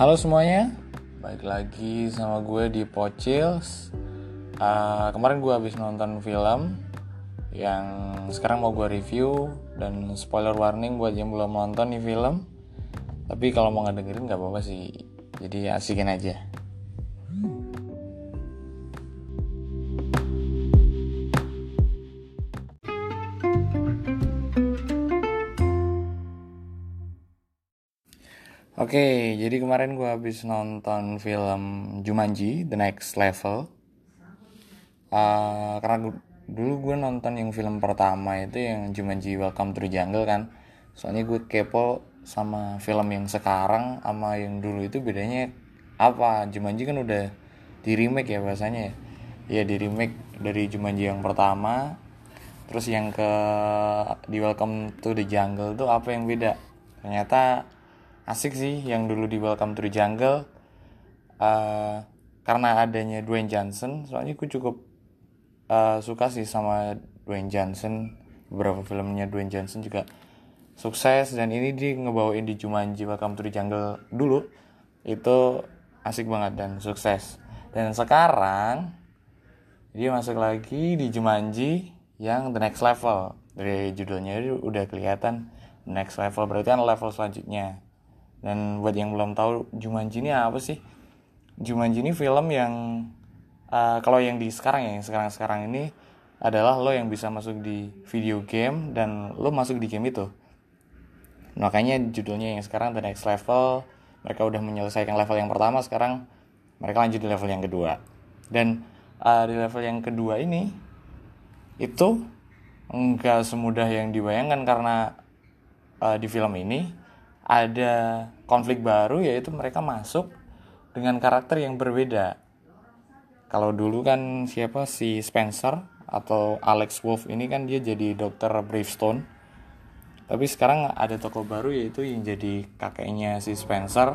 Halo semuanya, balik lagi sama gue di Pocils. Uh, kemarin gue habis nonton film yang sekarang mau gue review dan spoiler warning buat yang belum nonton nih film. Tapi kalau mau ngedengerin nggak apa-apa sih, jadi asikin aja. Oke, jadi kemarin gue habis nonton film Jumanji The Next Level. Uh, karena gu dulu gue nonton yang film pertama itu yang Jumanji Welcome to the Jungle kan. Soalnya gue kepo sama film yang sekarang sama yang dulu itu bedanya apa? Jumanji kan udah di remake ya bahasanya ya. Iya di remake dari Jumanji yang pertama. Terus yang ke di Welcome to the Jungle tuh apa yang beda? Ternyata asik sih yang dulu di Welcome to the Jungle. Uh, karena adanya Dwayne Johnson soalnya gue cukup uh, suka sih sama Dwayne Johnson. Beberapa filmnya Dwayne Johnson juga sukses dan ini dia ngebawain di Jumanji Welcome to the Jungle dulu. Itu asik banget dan sukses. Dan sekarang dia masuk lagi di Jumanji yang the next level. Dari judulnya udah kelihatan next level berarti kan level selanjutnya dan buat yang belum tahu Jumanji ini apa sih? Jumanji ini film yang uh, kalau yang di sekarang ya, yang sekarang-sekarang ini adalah lo yang bisa masuk di video game dan lo masuk di game itu. Makanya judulnya yang sekarang The Next Level, mereka udah menyelesaikan level yang pertama, sekarang mereka lanjut di level yang kedua. Dan uh, di level yang kedua ini itu enggak semudah yang dibayangkan karena uh, di film ini ada konflik baru yaitu mereka masuk dengan karakter yang berbeda. Kalau dulu kan siapa si Spencer atau Alex Wolf ini kan dia jadi dokter Bravestone. Tapi sekarang ada tokoh baru yaitu yang jadi kakeknya si Spencer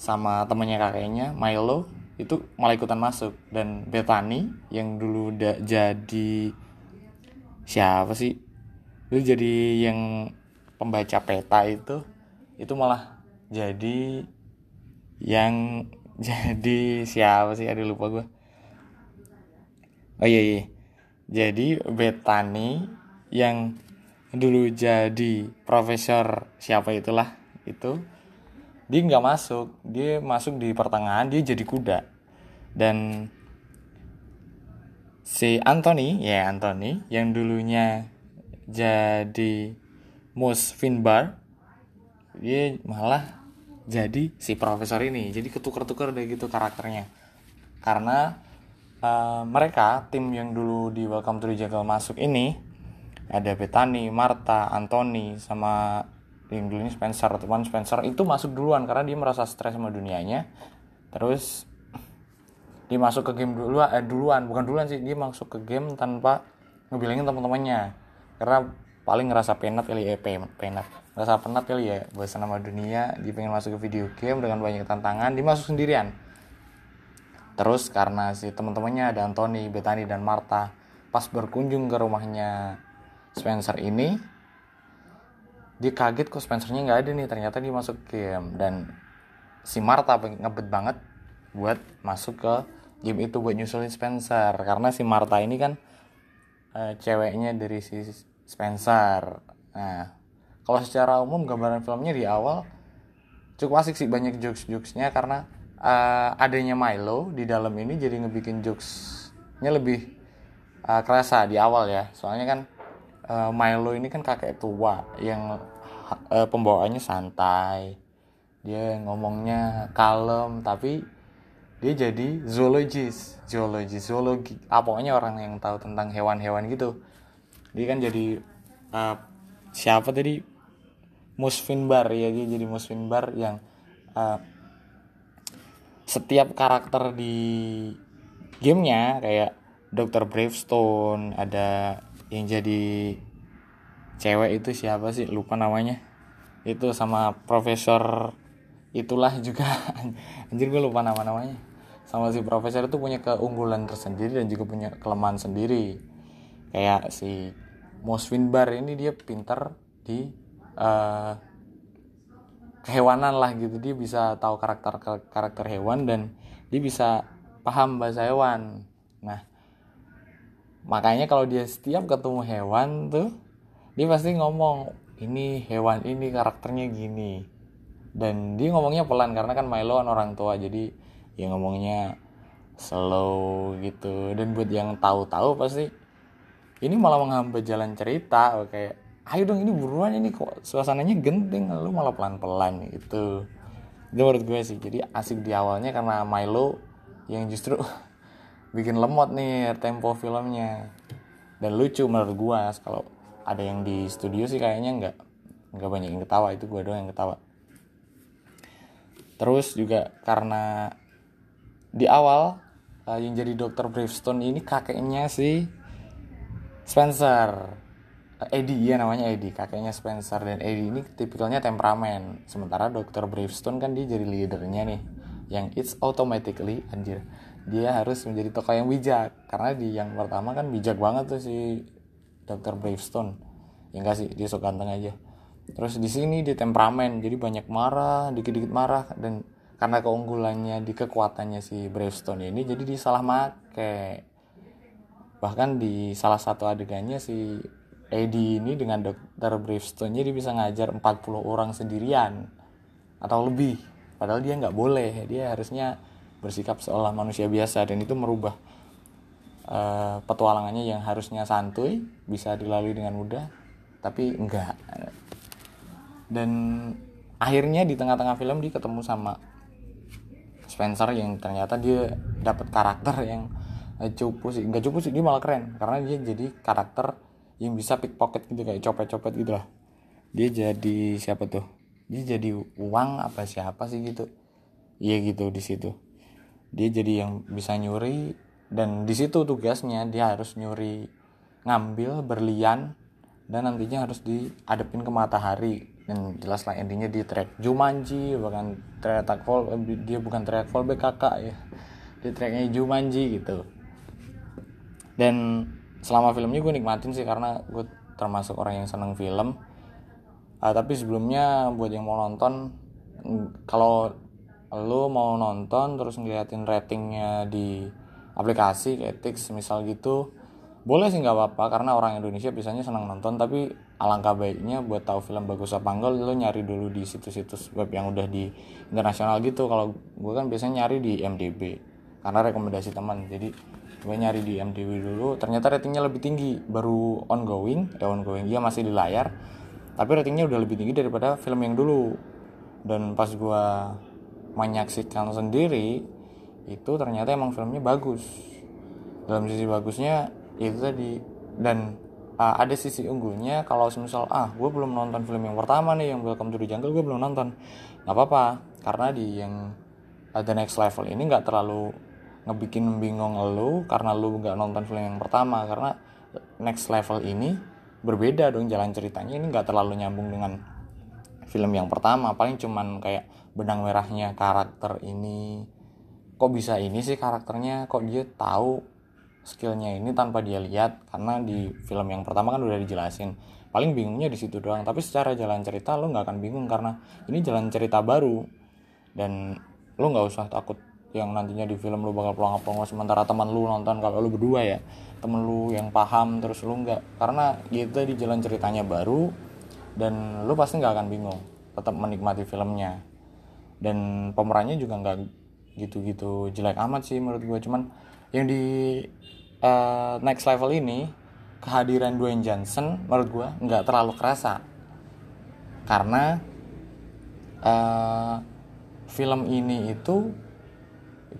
sama temannya kakeknya Milo itu malah ikutan masuk dan Bethany yang dulu udah jadi siapa sih? Dulu jadi yang pembaca peta itu itu malah jadi yang jadi siapa sih? Ada lupa gue oh iya iya. Jadi Betani yang dulu jadi profesor siapa itulah itu dia nggak masuk. Dia masuk di pertengahan dia jadi kuda. Dan si Anthony ya Anthony yang dulunya jadi Mus Finbar dia malah jadi si profesor ini jadi ketukar-tukar deh gitu karakternya. Karena uh, mereka tim yang dulu di Welcome to the Jungle masuk ini ada Bethany, Martha, Anthony sama yang dulunya Spencer teman Spencer itu masuk duluan karena dia merasa stres sama dunianya. Terus dia masuk ke game duluan eh duluan bukan duluan sih dia masuk ke game tanpa ngebilangin teman-temannya. Karena paling ngerasa penat kali ya penat. Ngerasa penat kali ya bosan sama dunia dia pengen masuk ke video game dengan banyak tantangan dia masuk sendirian. Terus karena si teman-temannya ada Anthony, Bethany dan Martha pas berkunjung ke rumahnya Spencer ini dia kaget kok Spencernya nggak ada nih ternyata dia masuk game. Dan si Martha ngebet banget buat masuk ke game itu buat nyusulin Spencer. Karena si Martha ini kan e, ceweknya dari si Spencer. Nah, kalau secara umum gambaran filmnya di awal cukup asik sih banyak jokes-jokesnya karena uh, adanya Milo di dalam ini jadi ngebikin jokesnya lebih uh, kerasa di awal ya. Soalnya kan uh, Milo ini kan kakek tua yang uh, pembawaannya santai. Dia ngomongnya kalem tapi dia jadi zoologis, zoologis, zoologi. Ah, orang yang tahu tentang hewan-hewan gitu dia kan jadi uh, siapa tadi? Musfin Bar ya dia jadi Musfin Bar yang uh, setiap karakter di gamenya kayak Dr. Bravestone ada yang jadi cewek itu siapa sih? Lupa namanya. Itu sama profesor itulah juga. Anjir gue lupa nama namanya sama si profesor itu punya keunggulan tersendiri dan juga punya kelemahan sendiri. Kayak si Mosvin Bar ini dia pintar di uh, kehewanan lah gitu. Dia bisa tahu karakter karakter hewan dan dia bisa paham bahasa hewan. Nah makanya kalau dia setiap ketemu hewan tuh dia pasti ngomong ini hewan ini karakternya gini. Dan dia ngomongnya pelan karena kan Milo kan orang tua jadi ya ngomongnya slow gitu. Dan buat yang tahu-tahu pasti ini malah menghambat jalan cerita kayak ayo dong ini buruan ini kok suasananya genting lu malah pelan-pelan gitu. Itu menurut gue sih jadi asik di awalnya karena Milo yang justru bikin lemot nih tempo filmnya. Dan lucu menurut gue kalau ada yang di studio sih kayaknya nggak nggak banyak yang ketawa itu gue doang yang ketawa. Terus juga karena di awal uh, yang jadi dokter Bravestone ini kakeknya si Spencer. Eddie ya namanya Eddie. Kakeknya Spencer. Dan Eddie ini tipikalnya temperamen. Sementara Dr. Bravestone kan dia jadi leadernya nih. Yang it's automatically anjir dia harus menjadi tokoh yang bijak. Karena di yang pertama kan bijak banget tuh si Dr. Bravestone. Ya enggak sih dia sok ganteng aja. Terus di sini dia temperamen jadi banyak marah dikit-dikit marah. Dan karena keunggulannya di kekuatannya si Bravestone ini jadi dia salah make bahkan di salah satu adegannya si Eddie ini dengan dokter Bravestone dia bisa ngajar 40 orang sendirian atau lebih. Padahal dia nggak boleh. Dia harusnya bersikap seolah manusia biasa dan itu merubah uh, petualangannya yang harusnya santuy bisa dilalui dengan mudah tapi enggak dan akhirnya di tengah-tengah film dia ketemu sama Spencer yang ternyata dia dapat karakter yang cupu sih nggak cupu sih dia malah keren. Karena dia jadi karakter yang bisa pickpocket gitu kayak copet-copet gitu lah. Dia jadi siapa tuh? Dia jadi uang apa siapa sih gitu? Iya gitu di situ. Dia jadi yang bisa nyuri dan di situ tugasnya dia harus nyuri ngambil berlian dan nantinya harus diadepin ke matahari. Dan jelas lah intinya di track Jumanji bahkan track Fall dia bukan track Fall BKK ya. Di tracknya Jumanji gitu dan selama filmnya gue nikmatin sih karena gue termasuk orang yang seneng film. Uh, tapi sebelumnya buat yang mau nonton kalau lo mau nonton terus ngeliatin ratingnya di aplikasi kayak Tix misal gitu boleh sih nggak apa-apa karena orang Indonesia biasanya senang nonton tapi alangkah baiknya buat tahu film bagus apa enggak lo nyari dulu di situs-situs web yang udah di internasional gitu. Kalau gue kan biasanya nyari di MDB karena rekomendasi teman. Jadi gue nyari di MDB dulu ternyata ratingnya lebih tinggi. Baru ongoing ya ongoing. Dia masih di layar tapi ratingnya udah lebih tinggi daripada film yang dulu. Dan pas gue menyaksikan sendiri itu ternyata emang filmnya bagus. Dalam sisi bagusnya itu tadi. Dan uh, ada sisi unggulnya kalau misal ah gue belum nonton film yang pertama nih yang Welcome to the Jungle gue belum nonton. Nggak apa-apa karena di yang uh, The Next Level ini nggak terlalu ngebikin bingung lo karena lo nggak nonton film yang pertama karena next level ini berbeda dong jalan ceritanya. Ini nggak terlalu nyambung dengan film yang pertama paling cuman kayak benang merahnya karakter ini. Kok bisa ini sih karakternya? Kok dia tahu skillnya ini tanpa dia lihat? Karena di film yang pertama kan udah dijelasin. Paling bingungnya di situ doang. Tapi secara jalan cerita lo nggak akan bingung karena ini jalan cerita baru. Dan lo nggak usah takut yang nantinya di film lu bakal pulang pelongo sementara teman lu nonton kalau lu berdua ya temen lu yang paham terus lu nggak karena gitu di jalan ceritanya baru dan lu pasti nggak akan bingung tetap menikmati filmnya. Dan pemerannya juga nggak gitu-gitu jelek amat sih menurut gue cuman yang di uh, next level ini kehadiran Dwayne Johnson menurut gue nggak terlalu kerasa. Karena uh, film ini itu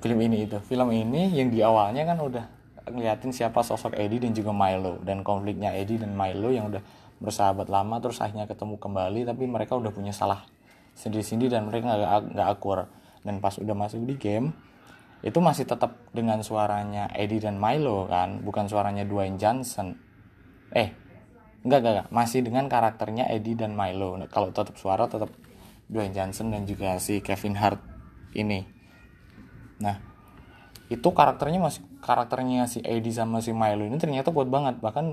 film ini itu film ini yang di awalnya kan udah ngeliatin siapa sosok Eddie dan juga Milo. Dan konfliknya Eddie dan Milo yang udah bersahabat lama terus akhirnya ketemu kembali tapi mereka udah punya salah sendiri-sendiri dan mereka nggak nggak akur. Dan pas udah masuk di game itu masih tetap dengan suaranya Eddie dan Milo kan bukan suaranya Dwayne Johnson. Eh enggak enggak, enggak. masih dengan karakternya Eddie dan Milo. Kalau tetap suara tetap Dwayne Johnson dan juga si Kevin Hart ini nah itu karakternya masih karakternya si Eddie sama si Milo ini ternyata kuat banget. Bahkan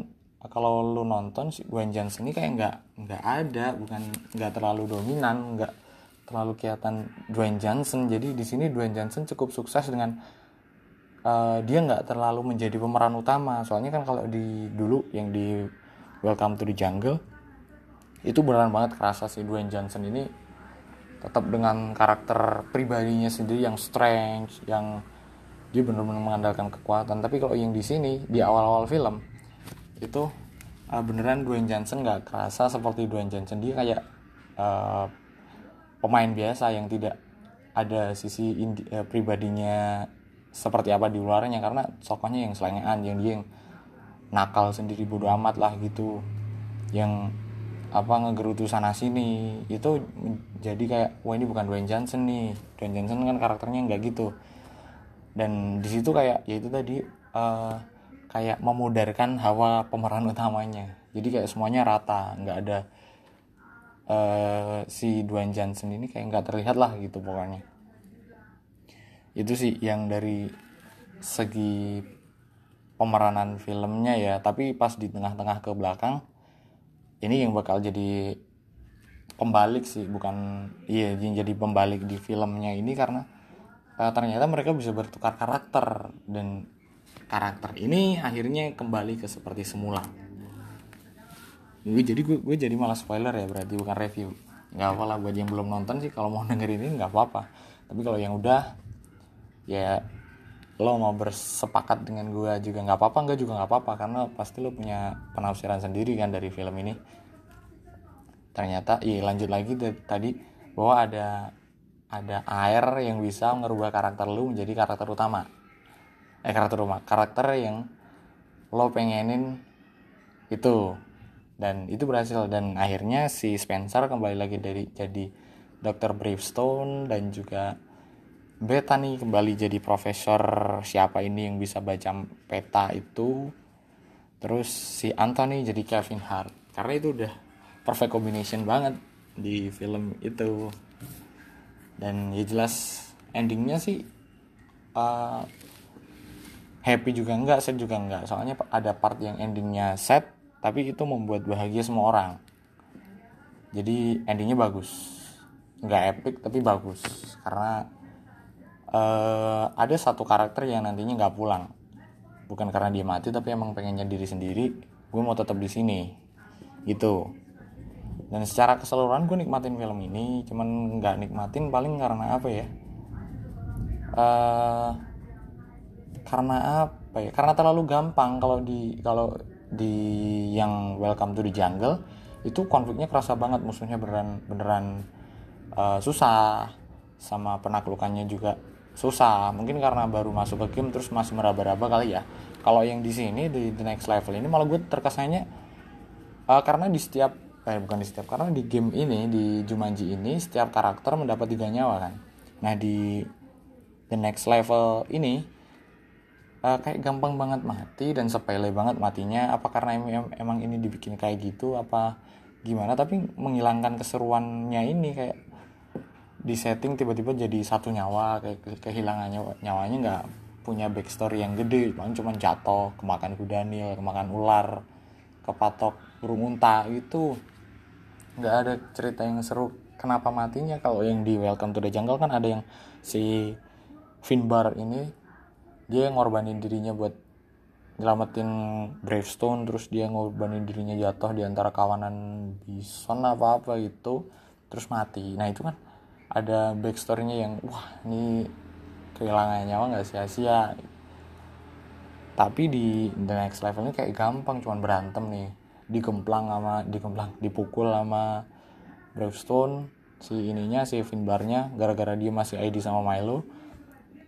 kalau lu nonton si Gwen Johnson ini kayak nggak nggak ada bukan nggak terlalu dominan nggak terlalu kelihatan Dwayne Johnson. Jadi di sini Dwayne Johnson cukup sukses dengan uh, dia nggak terlalu menjadi pemeran utama. Soalnya kan kalau di dulu yang di Welcome to the Jungle itu beneran banget kerasa si Dwayne Johnson ini tetap dengan karakter pribadinya sendiri yang strange yang dia benar-benar mengandalkan kekuatan. Tapi kalau yang di sini di awal-awal film itu uh, beneran Dwayne Johnson nggak kerasa seperti Dwayne Johnson. Dia kayak uh, pemain biasa yang tidak ada sisi indi, uh, pribadinya seperti apa di luarnya. Karena sokonya yang selengean yang dia yang nakal sendiri bodo amat lah gitu. Yang apa ngegerutu sana sini. Itu jadi kayak wah ini bukan Dwayne Johnson nih. Dwayne Johnson kan karakternya nggak gitu. Dan di situ kayak ya itu tadi uh, kayak memudarkan hawa pemeran utamanya. Jadi kayak semuanya rata nggak ada uh, si Dwayne Johnson ini kayak nggak terlihat lah gitu pokoknya. Itu sih yang dari segi pemeranan filmnya ya. Tapi pas di tengah-tengah ke belakang ini yang bakal jadi pembalik sih bukan iya yang jadi pembalik di filmnya ini karena uh, ternyata mereka bisa bertukar karakter dan karakter ini akhirnya kembali ke seperti semula. Jadi gue, gue jadi malah spoiler ya berarti bukan review. Nggak apa lah buat yang belum nonton sih kalau mau dengerin ini nggak apa-apa. Tapi kalau yang udah ya lo mau bersepakat dengan gue juga nggak apa-apa nggak juga nggak apa-apa karena pasti lo punya penafsiran sendiri kan dari film ini ternyata iya lanjut lagi tadi bahwa ada ada air yang bisa merubah karakter lu menjadi karakter utama eh karakter utama karakter yang lo pengenin itu dan itu berhasil dan akhirnya si Spencer kembali lagi dari jadi Dr. Bravestone dan juga Bethany kembali jadi profesor siapa ini yang bisa baca peta itu. Terus si Anthony jadi Kevin Hart. Karena itu udah perfect combination banget di film itu. Dan ya jelas endingnya sih uh, happy juga enggak sad juga enggak. Soalnya ada part yang endingnya sad tapi itu membuat bahagia semua orang. Jadi endingnya bagus. Nggak epic tapi bagus. Karena uh, ada satu karakter yang nantinya nggak pulang. Bukan karena dia mati tapi emang pengennya diri sendiri. Gue mau tetap di sini. Gitu. Dan secara keseluruhan gue nikmatin film ini cuman nggak nikmatin paling karena apa ya? Uh, karena apa ya? Karena terlalu gampang kalau di kalau di yang Welcome to the Jungle itu konfliknya kerasa banget. Musuhnya beneran beneran uh, susah. Sama penaklukannya juga susah. Mungkin karena baru masuk ke game terus masih meraba-raba kali ya. Kalau yang di sini di the next level ini malah gue terkesannya uh, karena di setiap eh bukan di setiap karena di game ini di Jumanji ini setiap karakter mendapat tiga nyawa kan. Nah di the next level ini uh, kayak gampang banget mati dan sepele banget matinya. Apa karena em emang ini dibikin kayak gitu? Apa gimana? Tapi menghilangkan keseruannya ini kayak di setting tiba-tiba jadi satu nyawa kayak kehilangan nyawa nyawanya nggak punya backstory yang gede paling cuma jatuh kemakan kudanil kemakan ular kepatok burung unta itu nggak ada cerita yang seru. Kenapa matinya? Kalau yang di Welcome to the Jungle kan ada yang si Finbar ini dia ngorbanin dirinya buat nyelamatin Bravestone terus dia ngorbanin dirinya jatuh di antara kawanan bison apa apa gitu terus mati. Nah itu kan ada backstorynya yang wah ini kehilangan nyawa nggak sia-sia. Tapi di the next level ini kayak gampang cuman berantem nih. Digemplang sama digemplang dipukul sama Bravestone si ininya si Finbarnya gara-gara dia masih ID sama Milo.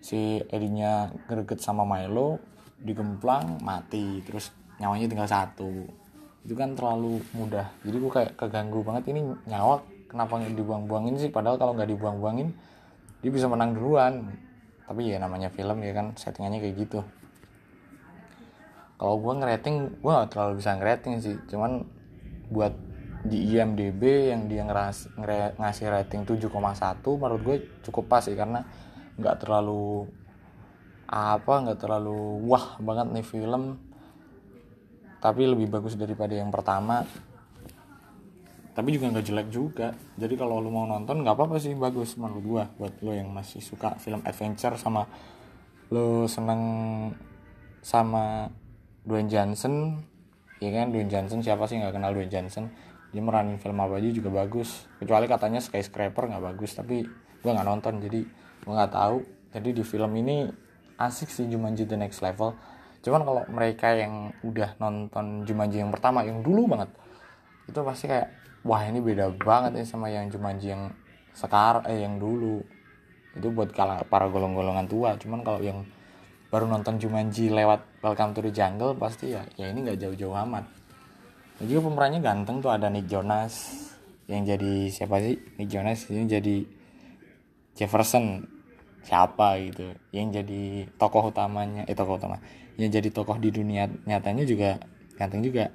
Si ID-nya greget sama Milo digemplang mati. Terus nyawanya tinggal satu. Itu kan terlalu mudah. Jadi gue kayak keganggu banget ini nyawa kenapa nggak dibuang-buangin sih? Padahal kalau nggak dibuang-buangin dia bisa menang duluan. Tapi ya namanya film ya kan settingannya kayak gitu. Kalau gue ngerating gue gak terlalu bisa ngerating sih. Cuman buat di IMDB yang dia ngeras, ngere, ngasih rating 7,1 menurut gue cukup pas sih. Karena nggak terlalu apa nggak terlalu wah banget nih film. Tapi lebih bagus daripada yang pertama tapi juga nggak jelek juga. Jadi kalau lu mau nonton nggak apa-apa sih bagus menurut gua buat lo yang masih suka film adventure sama lo seneng sama Dwayne Johnson. Ya kan Dwayne Johnson siapa sih nggak kenal Dwayne Johnson? Dia meranin film apa aja juga bagus. Kecuali katanya skyscraper nggak bagus tapi gua nggak nonton jadi gua nggak tahu. Jadi di film ini asik sih Jumanji The Next Level. Cuman kalau mereka yang udah nonton Jumanji yang pertama yang dulu banget itu pasti kayak wah ini beda banget nih sama yang Jumanji yang sekarang eh yang dulu. Itu buat kalau para golong-golongan tua. Cuman kalau yang baru nonton Jumanji lewat Welcome to the Jungle pasti ya ya ini nggak jauh-jauh amat. Dan juga pemerannya ganteng tuh ada Nick Jonas yang jadi siapa sih? Nick Jonas ini jadi Jefferson. Siapa gitu. Yang jadi tokoh utamanya eh tokoh utama. Yang jadi tokoh di dunia nyatanya juga ganteng juga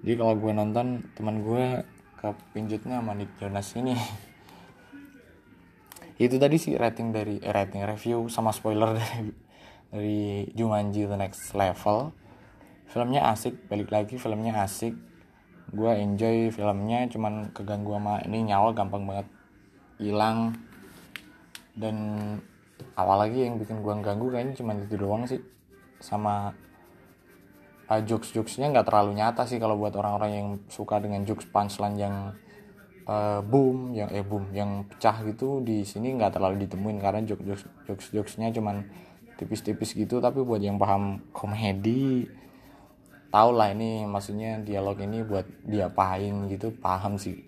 jadi kalau gue nonton teman gue kepinjutnya sama Nick Jonas ini. Itu tadi sih rating dari eh, rating review sama spoiler dari dari Jumanji The Next Level. Filmnya asik balik lagi filmnya asik. Gue enjoy filmnya cuman keganggu sama ini nyawa gampang banget hilang. Dan awal lagi yang bikin gue ganggu kayaknya cuma itu doang sih. Sama uh, jokes-jokesnya nggak terlalu nyata sih kalau buat orang-orang yang suka dengan jokes punchline yang uh, boom yang eh boom yang pecah gitu di sini nggak terlalu ditemuin karena jokes jokes jokesnya cuman tipis-tipis gitu. Tapi buat yang paham komedi tau lah ini maksudnya dialog ini buat diapain gitu paham sih.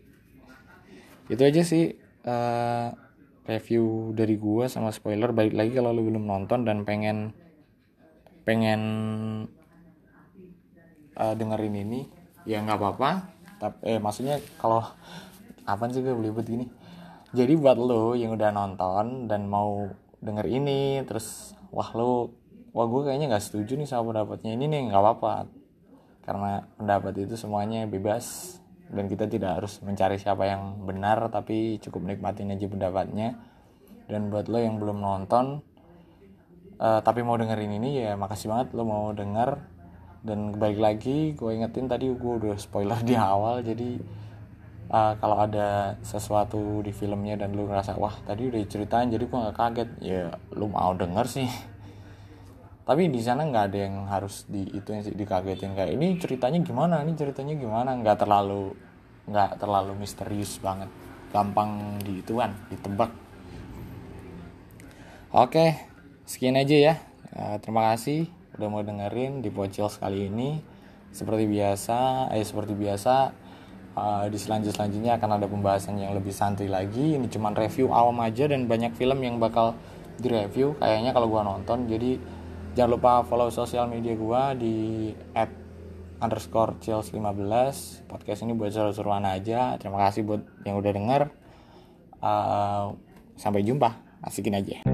Itu aja sih uh, review dari gua sama spoiler. Balik lagi kalau lu belum nonton dan pengen pengen uh, dengerin ini ya nggak apa-apa. Tapi eh maksudnya kalau apa sih gue belibet gini? Jadi buat lo yang udah nonton dan mau denger ini terus wah lo wah gue kayaknya nggak setuju nih sama pendapatnya ini nih nggak apa-apa. Karena pendapat itu semuanya bebas dan kita tidak harus mencari siapa yang benar tapi cukup nikmatin aja pendapatnya. Dan buat lo yang belum nonton uh, tapi mau dengerin ini ya makasih banget lo mau denger dan balik lagi gue ingetin tadi gue udah spoiler di awal jadi uh, kalau ada sesuatu di filmnya dan lu ngerasa wah tadi udah ceritain jadi gue nggak kaget. Ya lu mau denger sih. Tapi di sana nggak ada yang harus di itu yang sih dikagetin. Kayak ini ceritanya gimana? Ini ceritanya gimana? Nggak terlalu nggak terlalu misterius banget. Gampang di ituan ditebak. Oke sekian aja ya. Uh, terima kasih udah mau dengerin di bocil sekali ini seperti biasa eh seperti biasa uh, di selanjut selanjutnya akan ada pembahasan yang lebih santai lagi. Ini cuman review awam aja dan banyak film yang bakal direview kayaknya kalau gua nonton. Jadi jangan lupa follow sosial media gua di at underscore chills 15 podcast ini buat seru-seruan aja. Terima kasih buat yang udah denger. Uh, sampai jumpa. Asikin aja